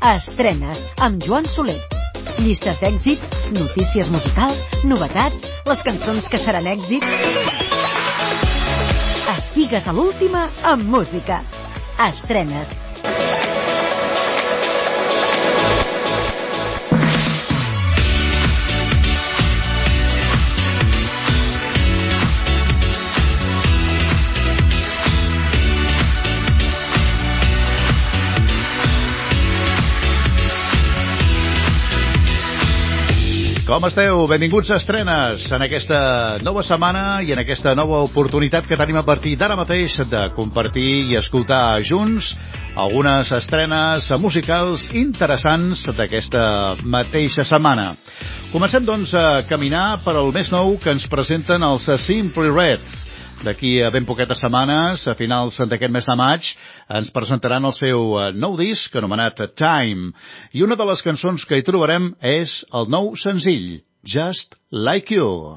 Estrenes amb Joan Soler. Llistes d'èxits, notícies musicals, novetats, les cançons que seran èxit. Estigues a l'última amb música. Estrenes Com esteu? Benvinguts a Estrenes en aquesta nova setmana i en aquesta nova oportunitat que tenim a partir d'ara mateix de compartir i escoltar junts algunes estrenes musicals interessants d'aquesta mateixa setmana. Comencem, doncs, a caminar per al més nou que ens presenten els Simply Reds. D'aquí a ben poquetes setmanes, a finals d'aquest mes de maig, ens presentaran el seu eh, nou disc anomenat Time. I una de les cançons que hi trobarem és el nou senzill, Just Like You.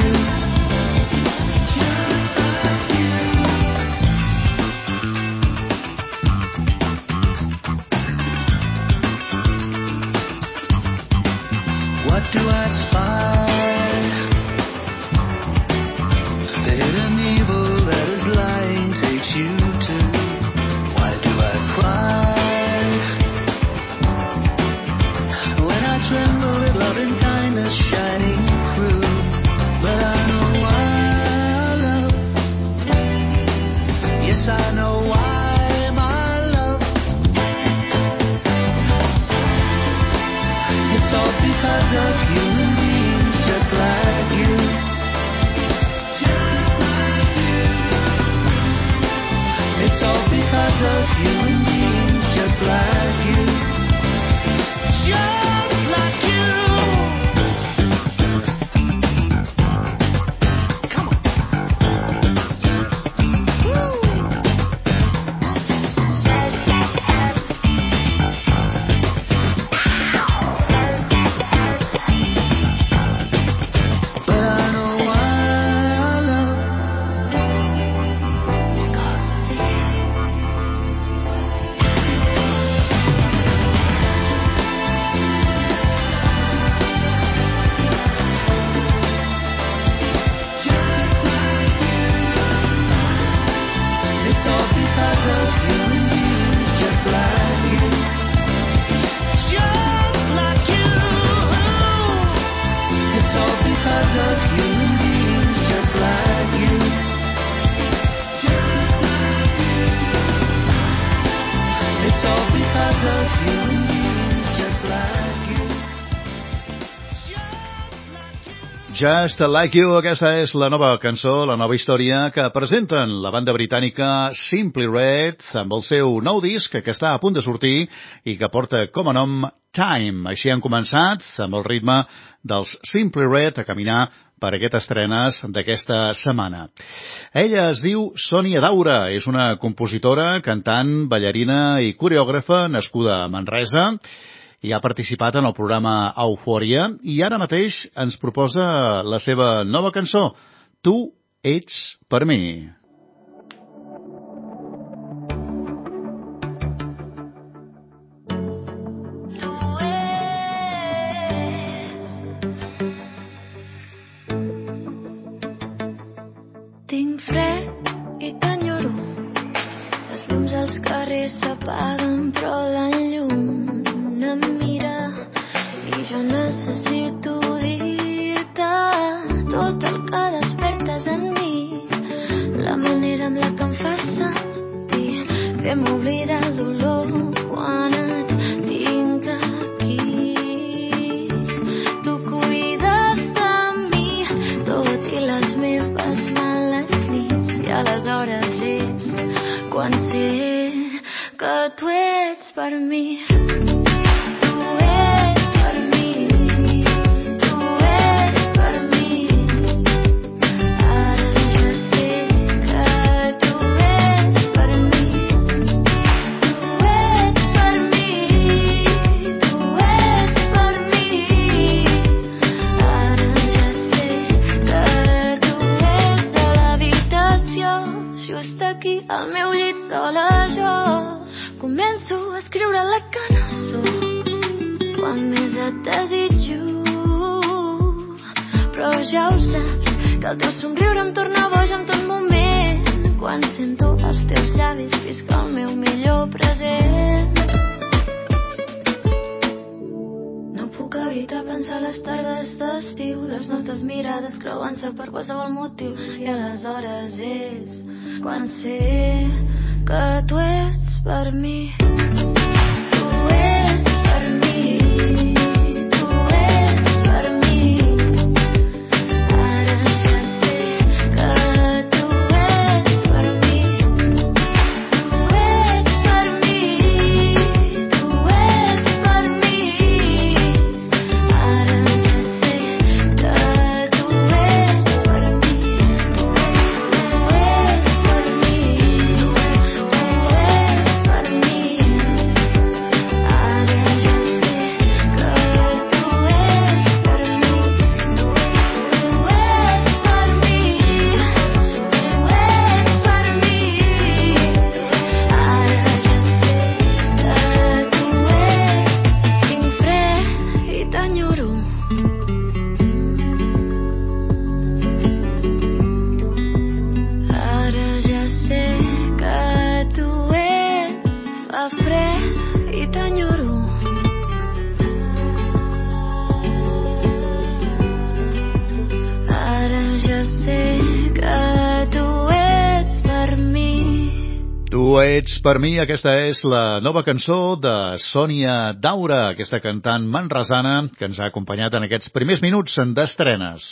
aquesta és la nova cançó, la nova història que presenten la banda britànica Simply Red amb el seu nou disc que està a punt de sortir i que porta com a nom Time. Així han començat amb el ritme dels Simply Red a caminar per aquestes estrenes d'aquesta setmana. Ella es diu Sònia Daura, és una compositora, cantant, ballarina i coreògrafa nascuda a Manresa i ha participat en el programa Eufòria i ara mateix ens proposa la seva nova cançó, Tu ets per mi. Tinc fred i t'enyoro Les llums als carrers s'apaguen a part of me. Per mi, aquesta és la nova cançó de Sònia Daura, aquesta cantant manresana que ens ha acompanyat en aquests primers minuts d'estrenes.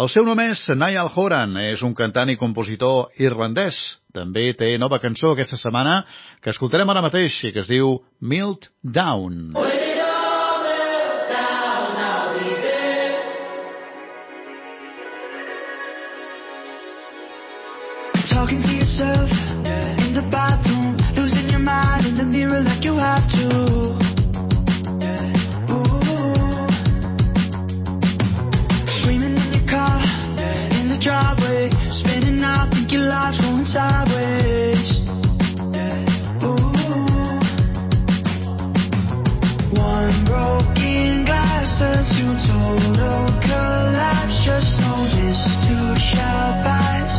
El seu nom és Niall Horan, és un cantant i compositor irlandès. També té nova cançó aquesta setmana que escoltarem ara mateix i que es diu Milt Down. Talking to yourself in driveway, spinning out, think your life's going sideways. Ooh, One broken glass turns to total collapse. Just this too shall pass.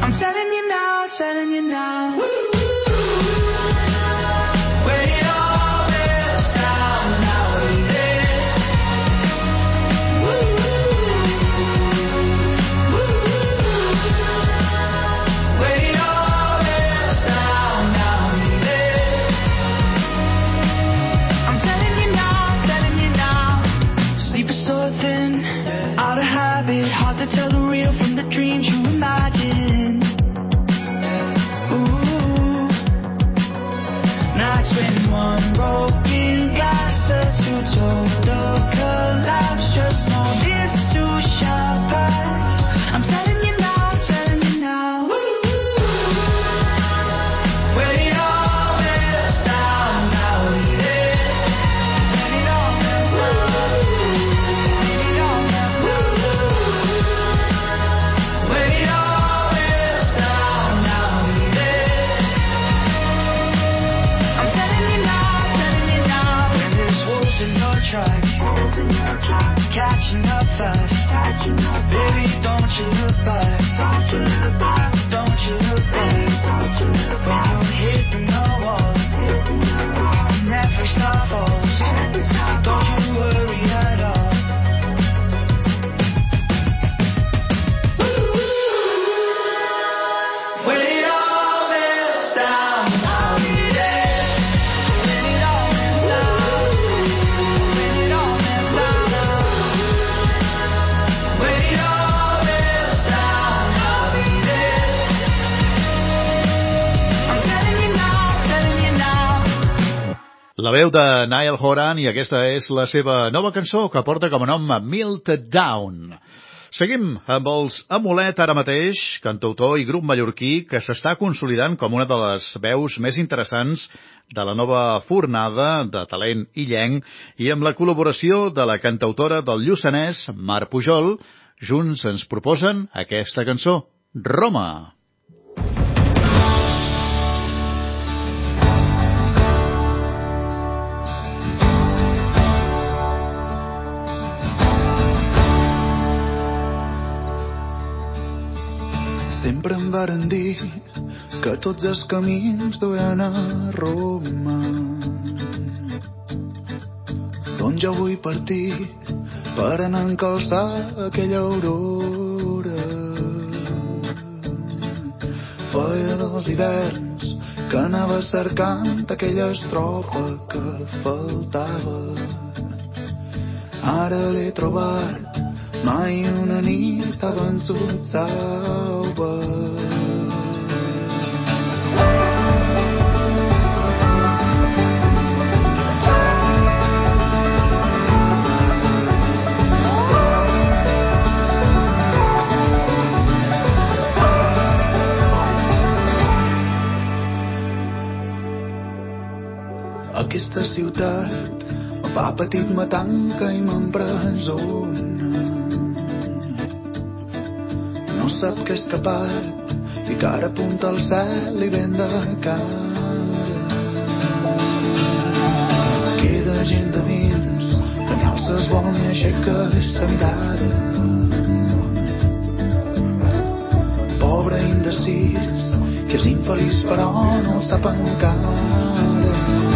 I'm telling you now, telling you now. Woo! Niall Horan i aquesta és la seva nova cançó que porta com a nom Melted Down. Seguim amb els Amulet ara mateix, cantautor i grup mallorquí que s'està consolidant com una de les veus més interessants de la nova fornada de talent illenc i amb la col·laboració de la cantautora del Lluçanès, Mar Pujol, junts ens proposen aquesta cançó, Roma. Varen dir que tots els camins duen a Roma. Doncs jo vull partir per anar a encalçar aquella aurora. Feia dos hiverns que anava cercant aquella estrofa que faltava. Ara l'he trobat mai una nit ha vençut salva. Aquesta ciutat va petit me tanca i m'empresona sap que és capat i cara apunta al cel i ben de cara. Queda gent de dins que ni alça es vol ni aixeca sa mirada. Pobre indecís, que és infeliç però no sap encara.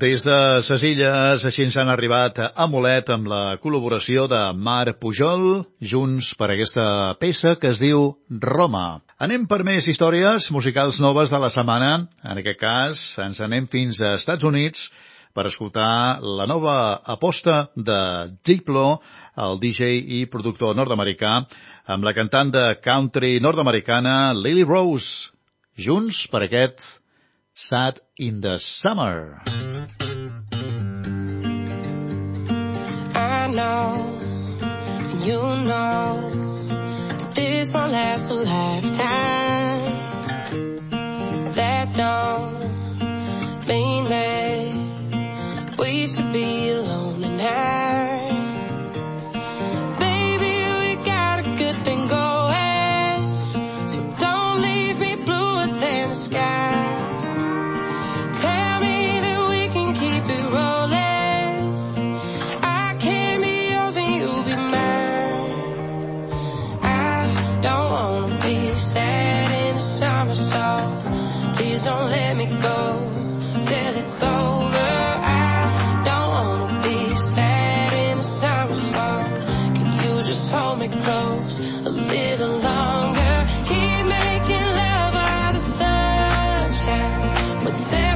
Des de ses illes, així ens han arribat a Molet amb la col·laboració de Mar Pujol, junts per aquesta peça que es diu Roma. Anem per més històries musicals noves de la setmana. En aquest cas, ens anem fins a Estats Units per escoltar la nova aposta de Diplo, el DJ i productor nord-americà, amb la cantant de country nord-americana Lily Rose, junts per aquest Sad in the Summer. Know, you know, this won't last a lifetime. would say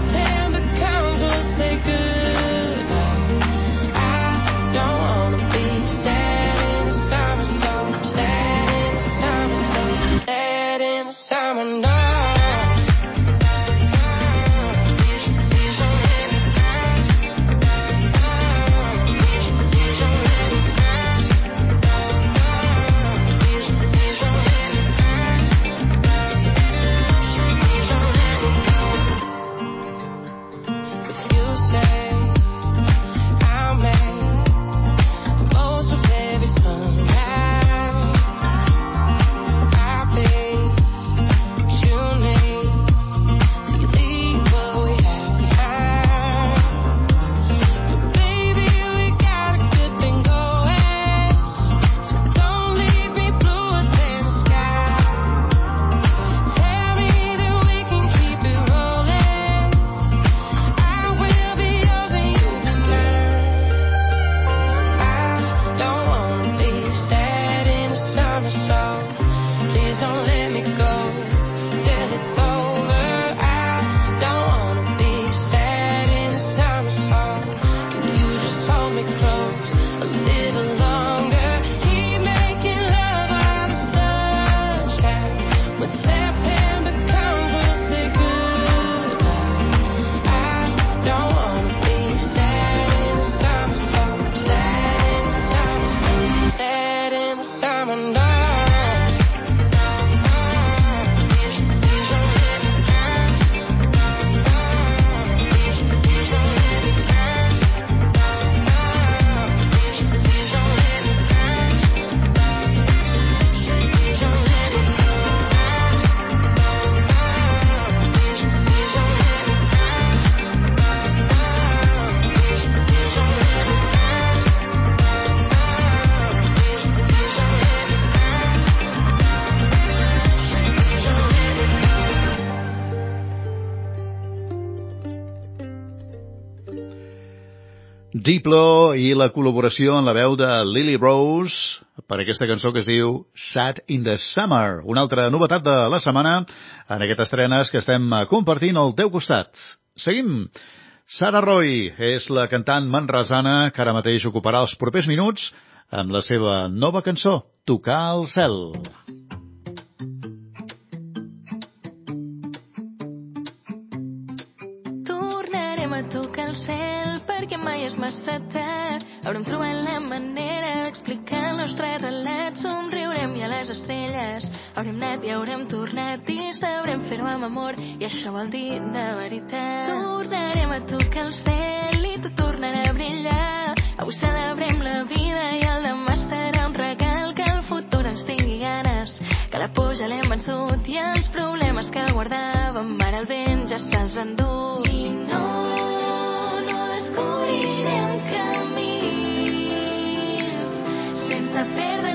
Diplo i la col·laboració en la veu de Lily Rose per aquesta cançó que es diu Sad in the Summer, una altra novetat de la setmana en aquestes estrenes que estem compartint al teu costat. Seguim. Sara Roy és la cantant manresana que ara mateix ocuparà els propers minuts amb la seva nova cançó, Tocar el cel. Tornarem és massa tard. Haurem trobat la manera d'explicar el nostre relat. Somriurem i a les estrelles haurem anat i haurem tornat i sabrem fer-ho amb amor i això vol dir de veritat. Tornarem a tocar el cel i tot tornarà a brillar. Avui celebrem la vida i el demà serà un regal que el futur ens tingui ganes. Que la por ja l'hem vençut i els problemes que guardàvem ara el vent ja se'ls endú. I no vas.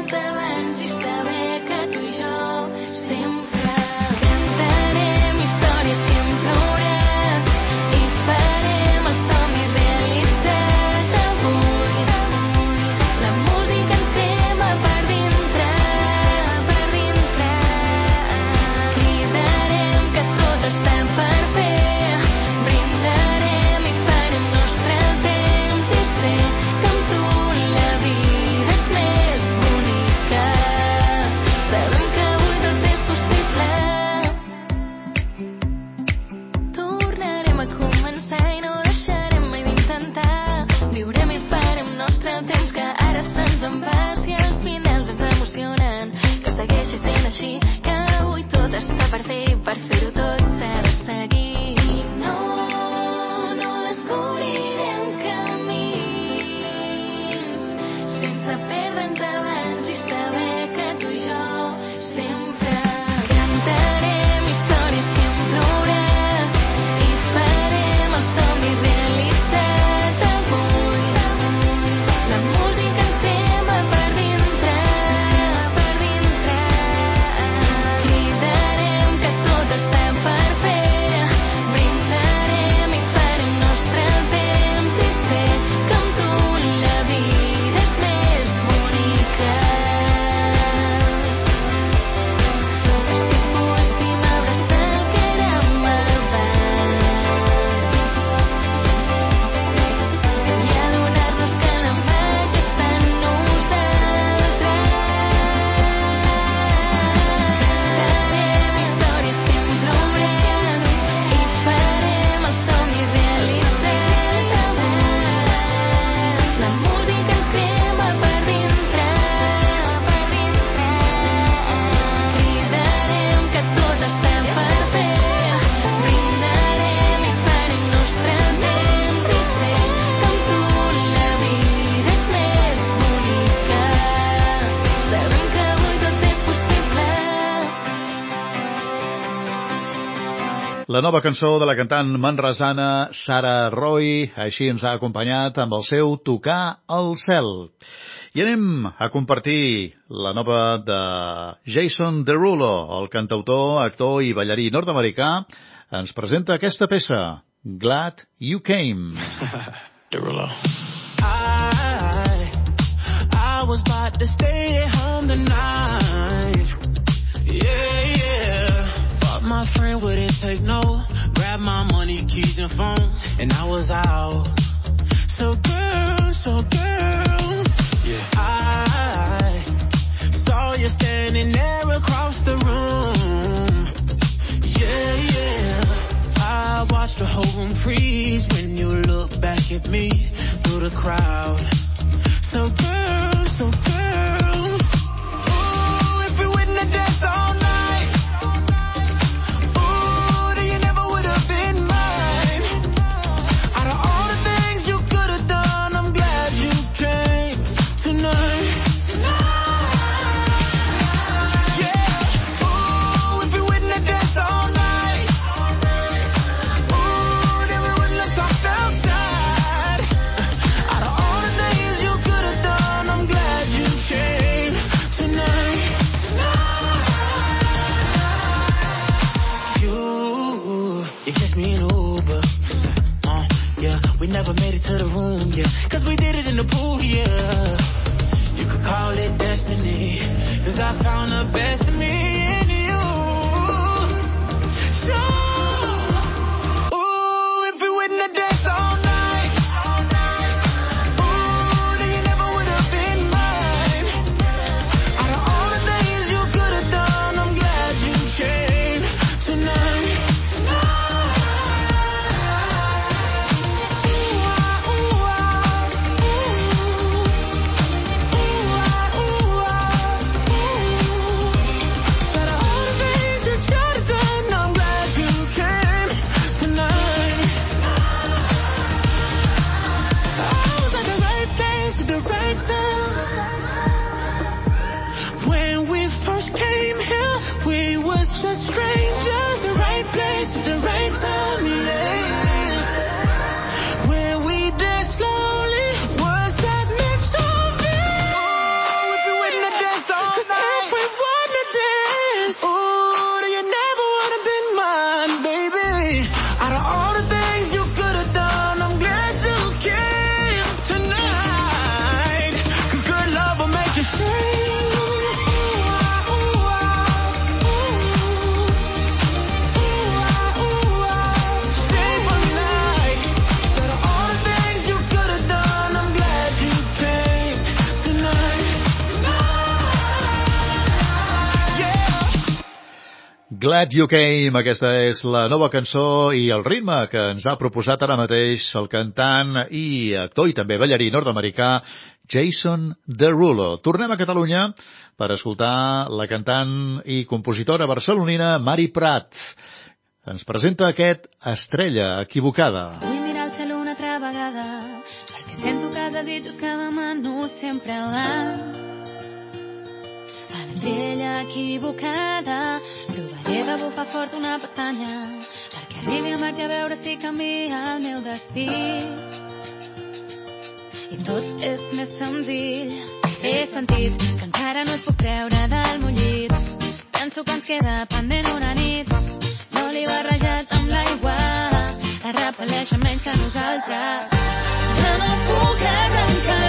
La nova cançó de la cantant manresana Sara Roy, així ens ha acompanyat amb el seu Tocar al cel. I anem a compartir la nova de Jason Derulo, el cantautor, actor i ballarí nord-americà, ens presenta aquesta peça, Glad You Came. Derulo. I, I was about to stay at home tonight. And I was out. So girl, so girl. Yeah. I saw you standing there across the room. Yeah, yeah. I watched the whole room freeze when you look back at me through the crowd. So girl, so girl. Glad You Came, aquesta és la nova cançó i el ritme que ens ha proposat ara mateix el cantant i actor i també ballarí nord-americà Jason Derulo. Tornem a Catalunya per escoltar la cantant i compositora barcelonina Mari Prat. Ens presenta aquest Estrella equivocada. Vull mirar el cel una altra vegada perquè sento que desitjos que demano sempre van a l'estrella equivocada. Provaré de bufar fort una pestanya perquè arribi a Marte a veure si canvia el meu destí. I tot és més senzill. He sentit que encara no et puc treure del meu llit. Penso que ens queda pendent una nit. L'oli barrejat amb l'aigua. Que repel·leixen menys que nosaltres. Ja no puc arrencar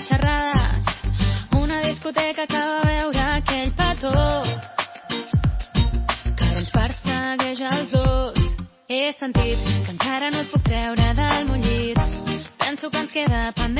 les xerrades. Una discoteca que va veure aquell petó que ara ens persegueix els dos. He sentit que encara no et puc treure del meu llit. Penso que ens queda pendent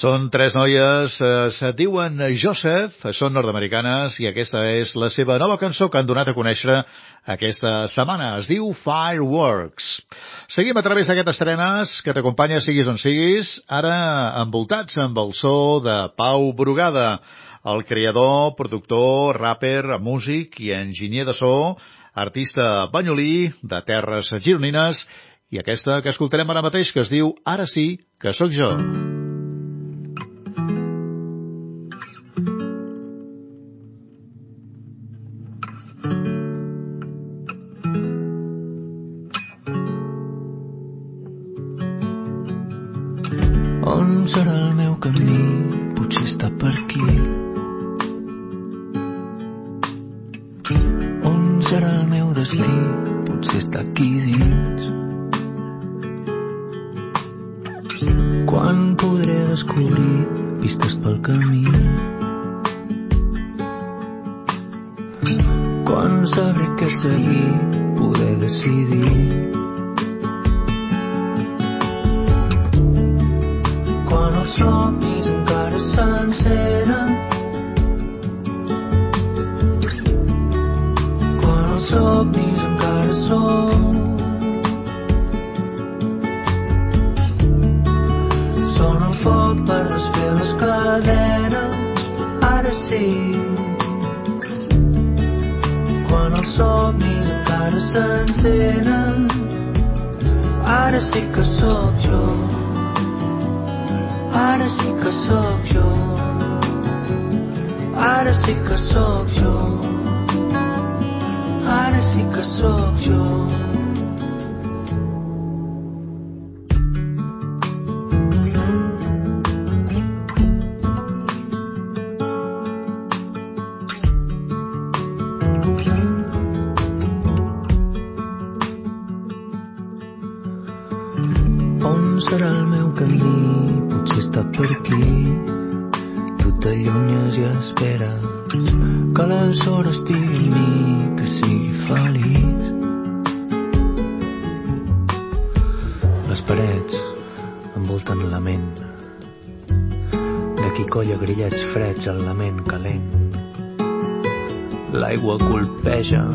Són tres noies, eh, se diuen Joseph, són nord-americanes i aquesta és la seva nova cançó que han donat a conèixer aquesta setmana. Es diu Fireworks. Seguim a través d'aquestes estrenes que t'acompanya siguis on siguis, ara envoltats amb el so de Pau Brugada, el creador, productor, rapper, músic i enginyer de so, artista banyolí de terres gironines i aquesta que escoltarem ara mateix que es diu Ara sí que sóc jo. On per aquí. Tu t'allunyes i esperes que la sort estigui amb mi, que sigui feliç. Les parets envolten la ment. D'aquí colla grillets freds al lament calent. L'aigua colpeja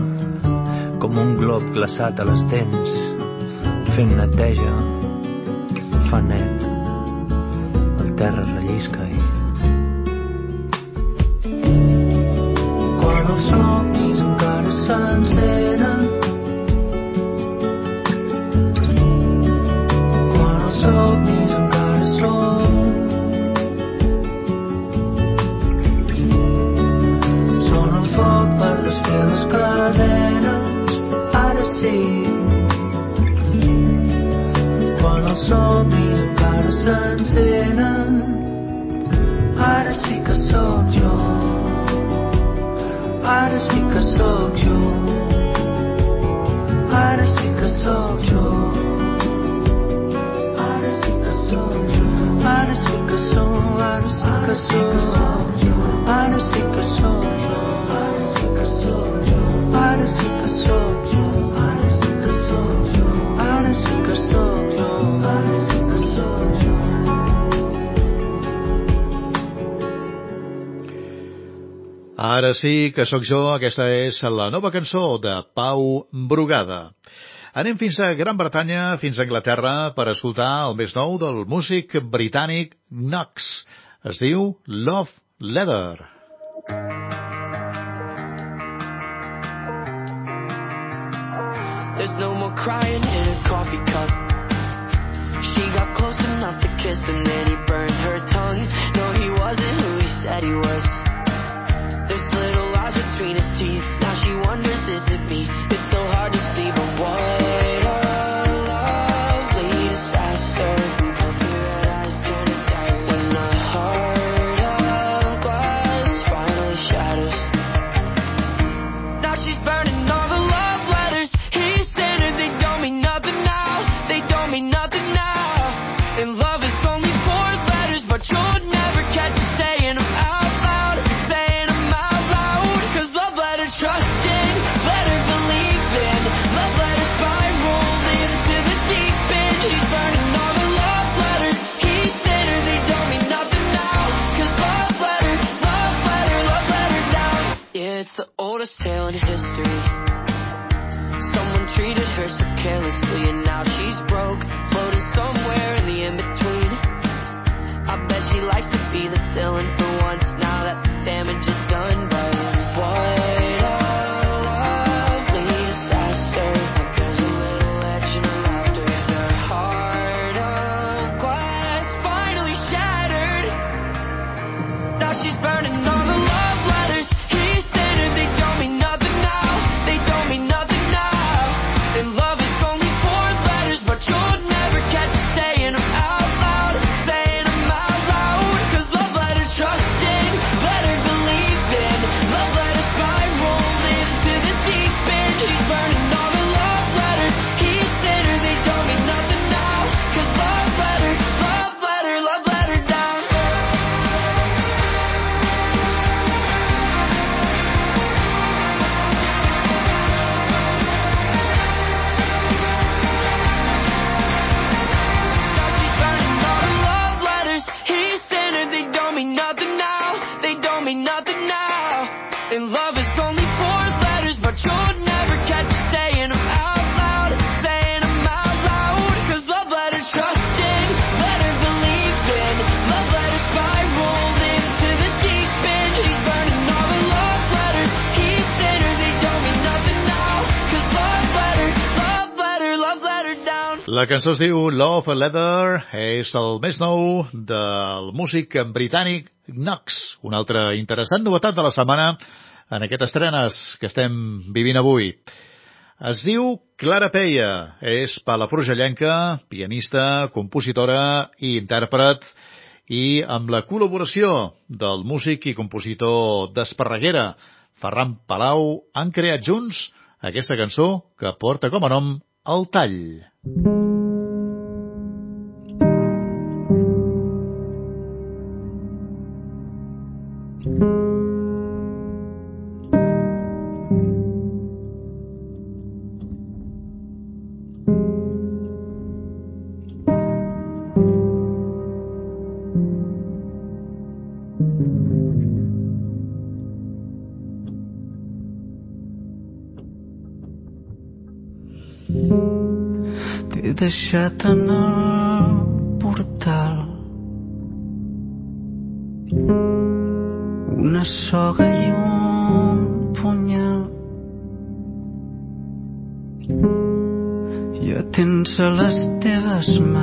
com un glob glaçat a les dents, fent neteja, fa net, terra rellisca i... Quan els somnis encara s'encenen sí que sóc jo, aquesta és la nova cançó de Pau Brugada. Anem fins a Gran Bretanya, fins a Anglaterra, per escoltar el més nou del músic britànic Knox. Es diu Love Leather. There's no more crying in a coffee cup. She got close enough to kiss and then La cançó es diu Love Leather, és el més nou del músic britànic Knox, una altra interessant novetat de la setmana en aquestes estrenes que estem vivint avui. Es diu Clara Peia, és palafrugellenca, pianista, compositora i intèrpret, i amb la col·laboració del músic i compositor d'Esparreguera, Ferran Palau, han creat junts aquesta cançó que porta com a nom El Tall. thank you deixat en el portal. Una soga i un punyal. Ja tens a les teves mans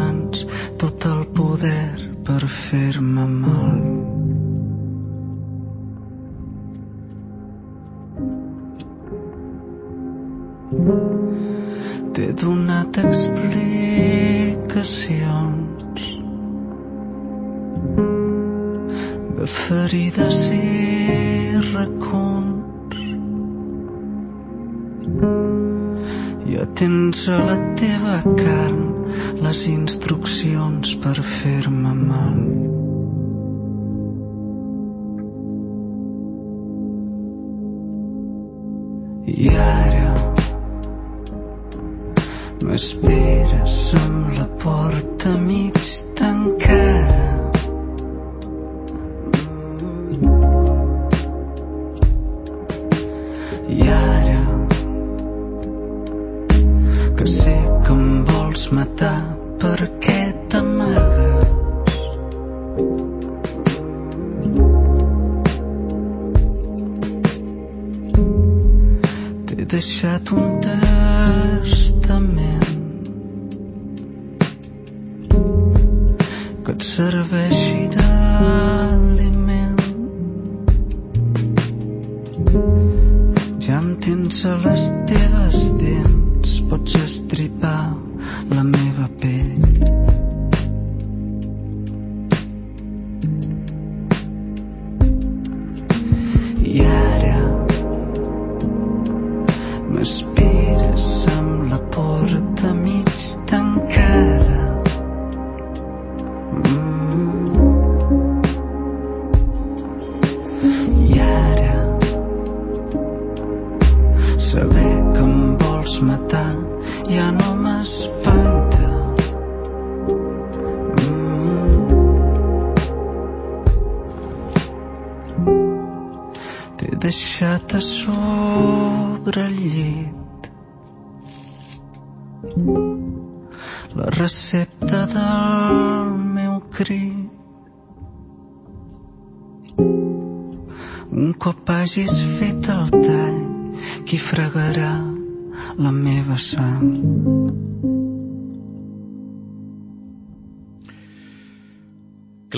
serveixi d'aliment. Ja em tens a les teves dents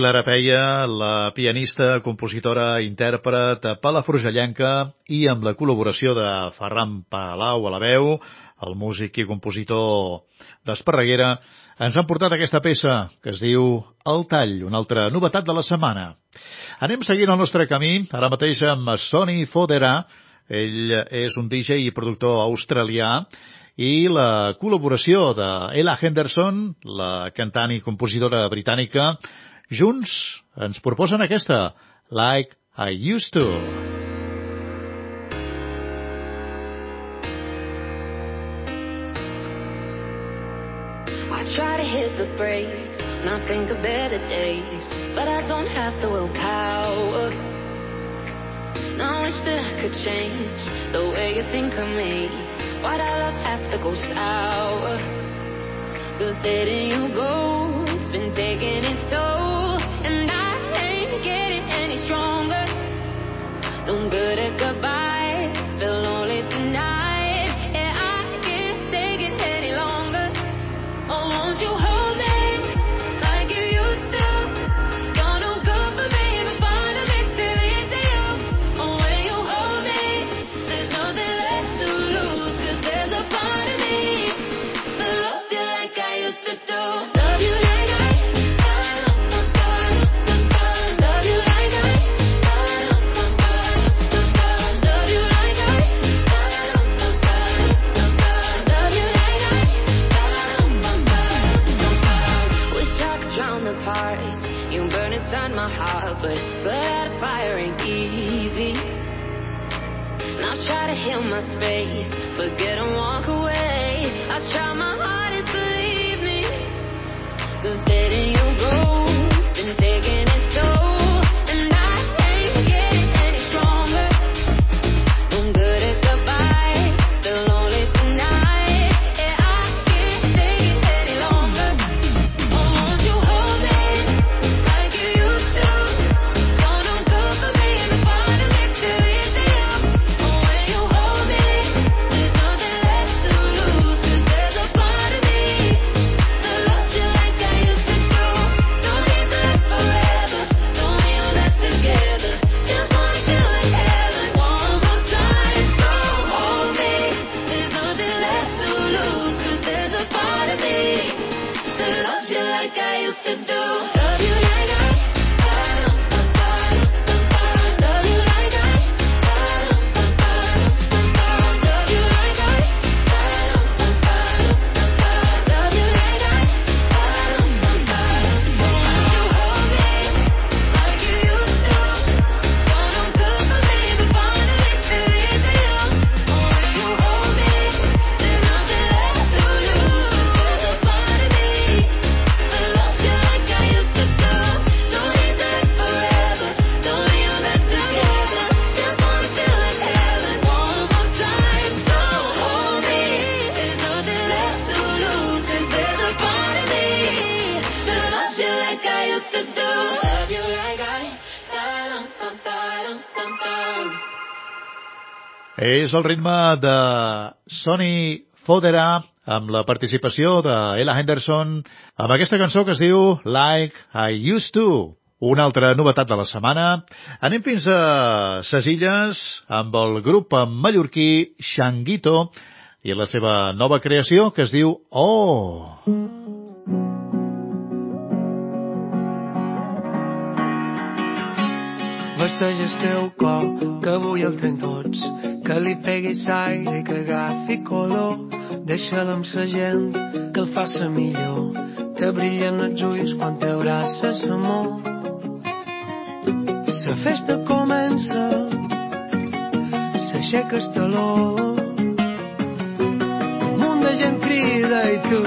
Clara Peia, la pianista, compositora, intèrpret, palafrugellenca i amb la col·laboració de Ferran Palau a la veu, el músic i compositor d'Esparreguera, ens han portat aquesta peça que es diu El Tall, una altra novetat de la setmana. Anem seguint el nostre camí, ara mateix amb Sonny Fodera. Ell és un DJ i productor australià i la col·laboració de Ella Henderson, la cantant i compositora britànica, junts ens proposen aquesta, Like I Used To. I try to hit the brakes and I think of better days, but I don't have the willpower. Now I wish that I could change the way you think of me. Why'd our love have to go sour? Cause letting you go's been taking its toll, És el ritme de Sonny Fodera amb la participació de Ella Henderson amb aquesta cançó que es diu Like I Used To. Una altra novetat de la setmana. Anem fins a ses illes amb el grup mallorquí Xanguito i la seva nova creació que es diu Oh. Vesteix el teu cor, que avui el tren tots, que li pegui aire i que agafi color. Deixa'l amb sa gent, que el faça millor. Te brillen els ulls quan t'abraces, amor. La festa comença, s'aixeca el taló. Un munt de gent crida i tu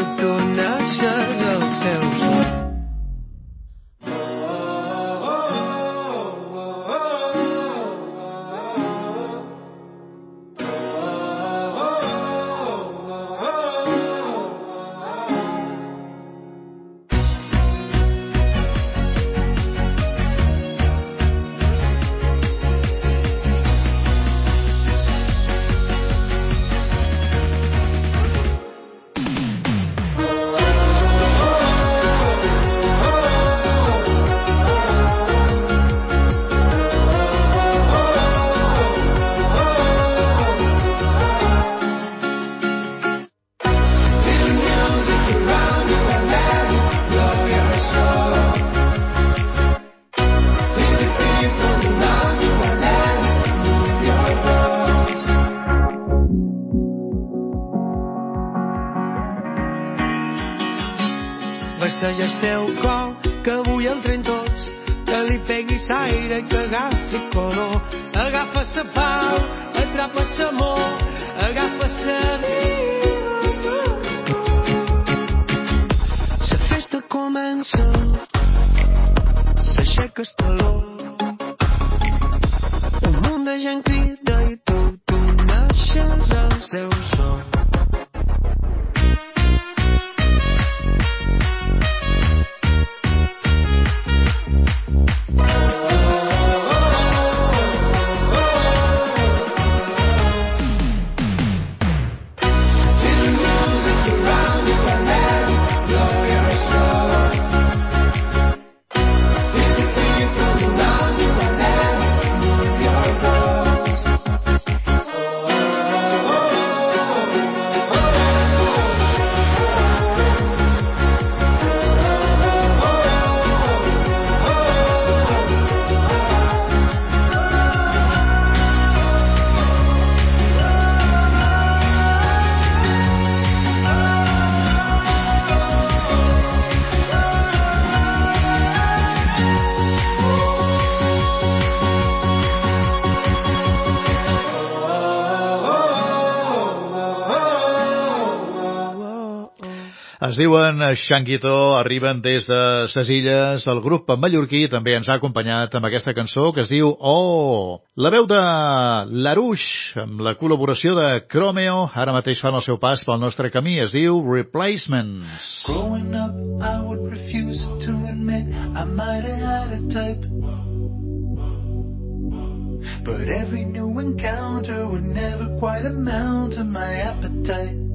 gian khi đây tù tù nát xa ra gieo Es diuen eh, Xanguito, arriben des de ses illes, el grup mallorquí també ens ha acompanyat amb aquesta cançó que es diu Oh! La veu de Larouche, amb la col·laboració de Cromeo, ara mateix fan el seu pas pel nostre camí, es diu Replacements. Growing up, I would refuse to admit I might have had a type But every new encounter would never quite amount to my appetite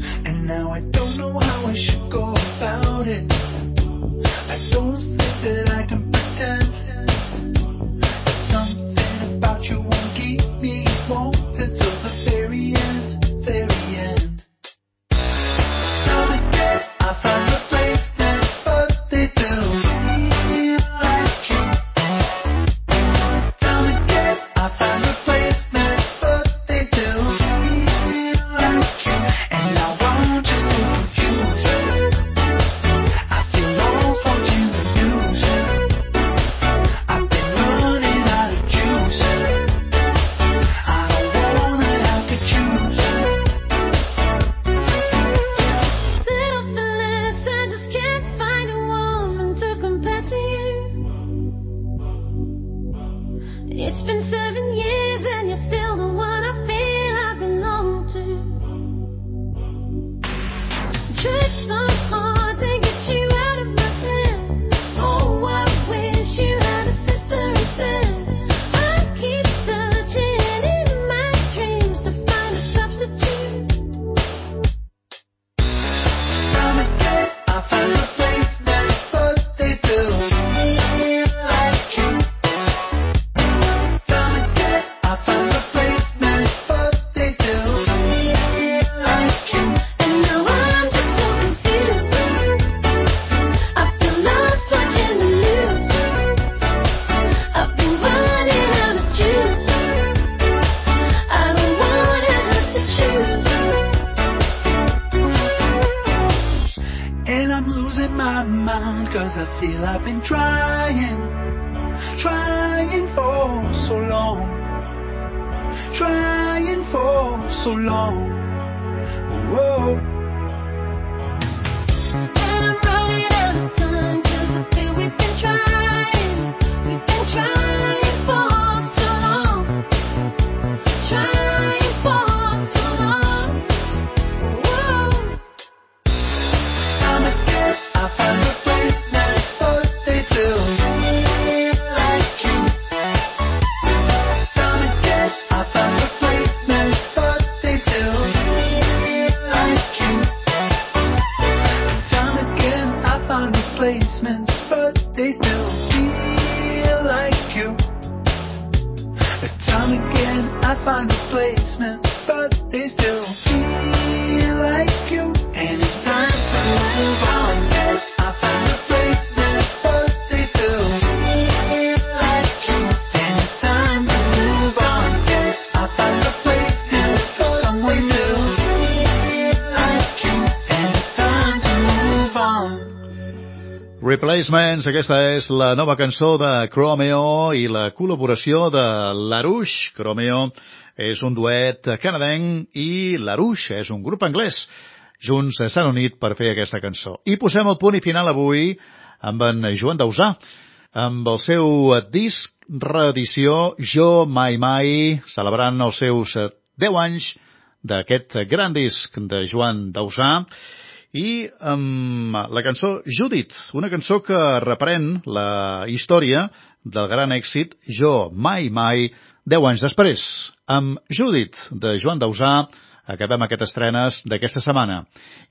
And now I don't know how I should go about it. I don't think that I can pretend that something about you. so long. Whoa. And I'm running out of I feel we've been trying. Replacements, aquesta és la nova cançó de Chromeo i la col·laboració de Larouche. Chromeo és un duet canadenc i Larouche és un grup anglès. Junts s'han unit per fer aquesta cançó. I posem el punt i final avui amb en Joan Dausà, amb el seu disc reedició Jo Mai Mai, celebrant els seus 10 anys d'aquest gran disc de Joan Dausà, i amb la cançó Judith, una cançó que reprèn la història del gran èxit Jo Mai Mai, 10 anys després. Amb Judith, de Joan Dausà, acabem aquestes estrenes d'aquesta setmana.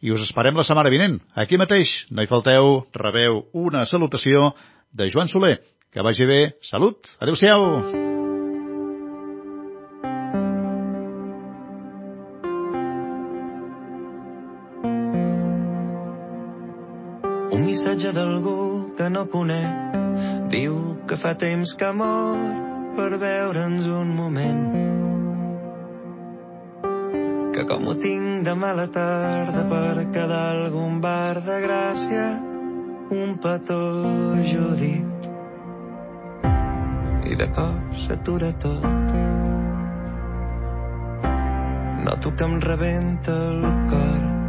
I us esperem la setmana vinent. Aquí mateix, no hi falteu, rebeu una salutació de Joan Soler. Que vagi bé. Salut. Adéu-siau. Un missatge d'algú que no conec diu que fa temps que mor per veure'ns un moment. Que com ho tinc de mala tarda per quedar algun bar de Gràcia, un petó Judit. I de cop s'atura tot. Noto que em rebenta el cor.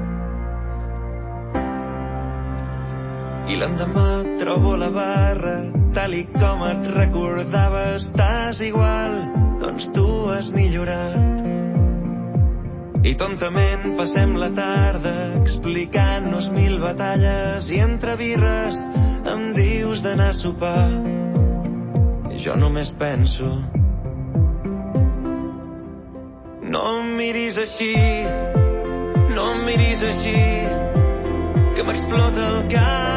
I l'endemà trobo la barra, tal i com et recordava, estàs igual, doncs tu has millorat. I tontament passem la tarda explicant-nos mil batalles i entre birres em dius d'anar a sopar. I jo només penso... No em miris així, no em miris així, que m'explota el cap,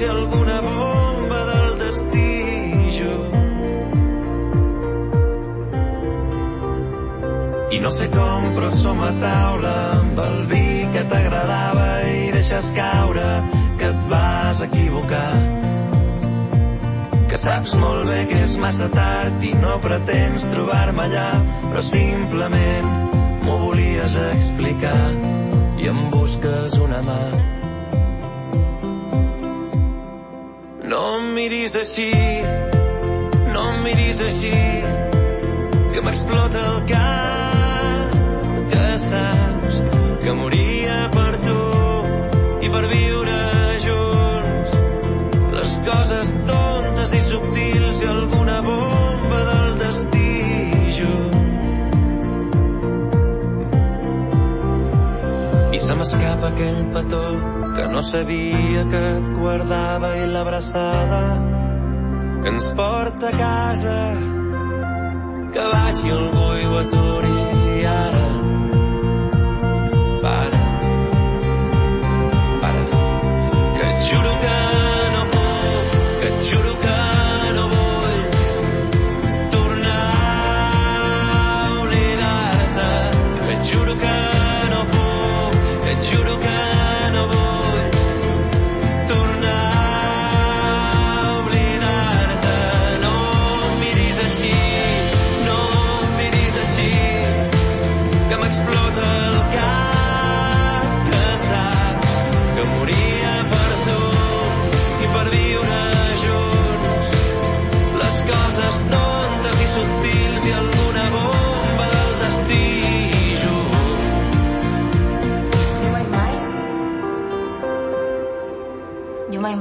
subtils i alguna bomba del destí. I no sé com, però som a taula amb el vi que t'agradava i deixes caure que et vas equivocar que saps molt bé que és massa tard i no pretens trobar-me allà, però simplement m'ho volies explicar i em busques una mà. No em miris així, no em miris així, que m'explota el cap, que saps que moria per tu i per viure junts les coses tontes i subtils i alguna bomba del destí. I se m'escapa aquell petó que no sabia que et guardava i l'abraçada que ens porta a casa que baixi algú i ho aturi ara. Para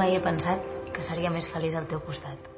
mai he pensat que seria més feliç al teu costat.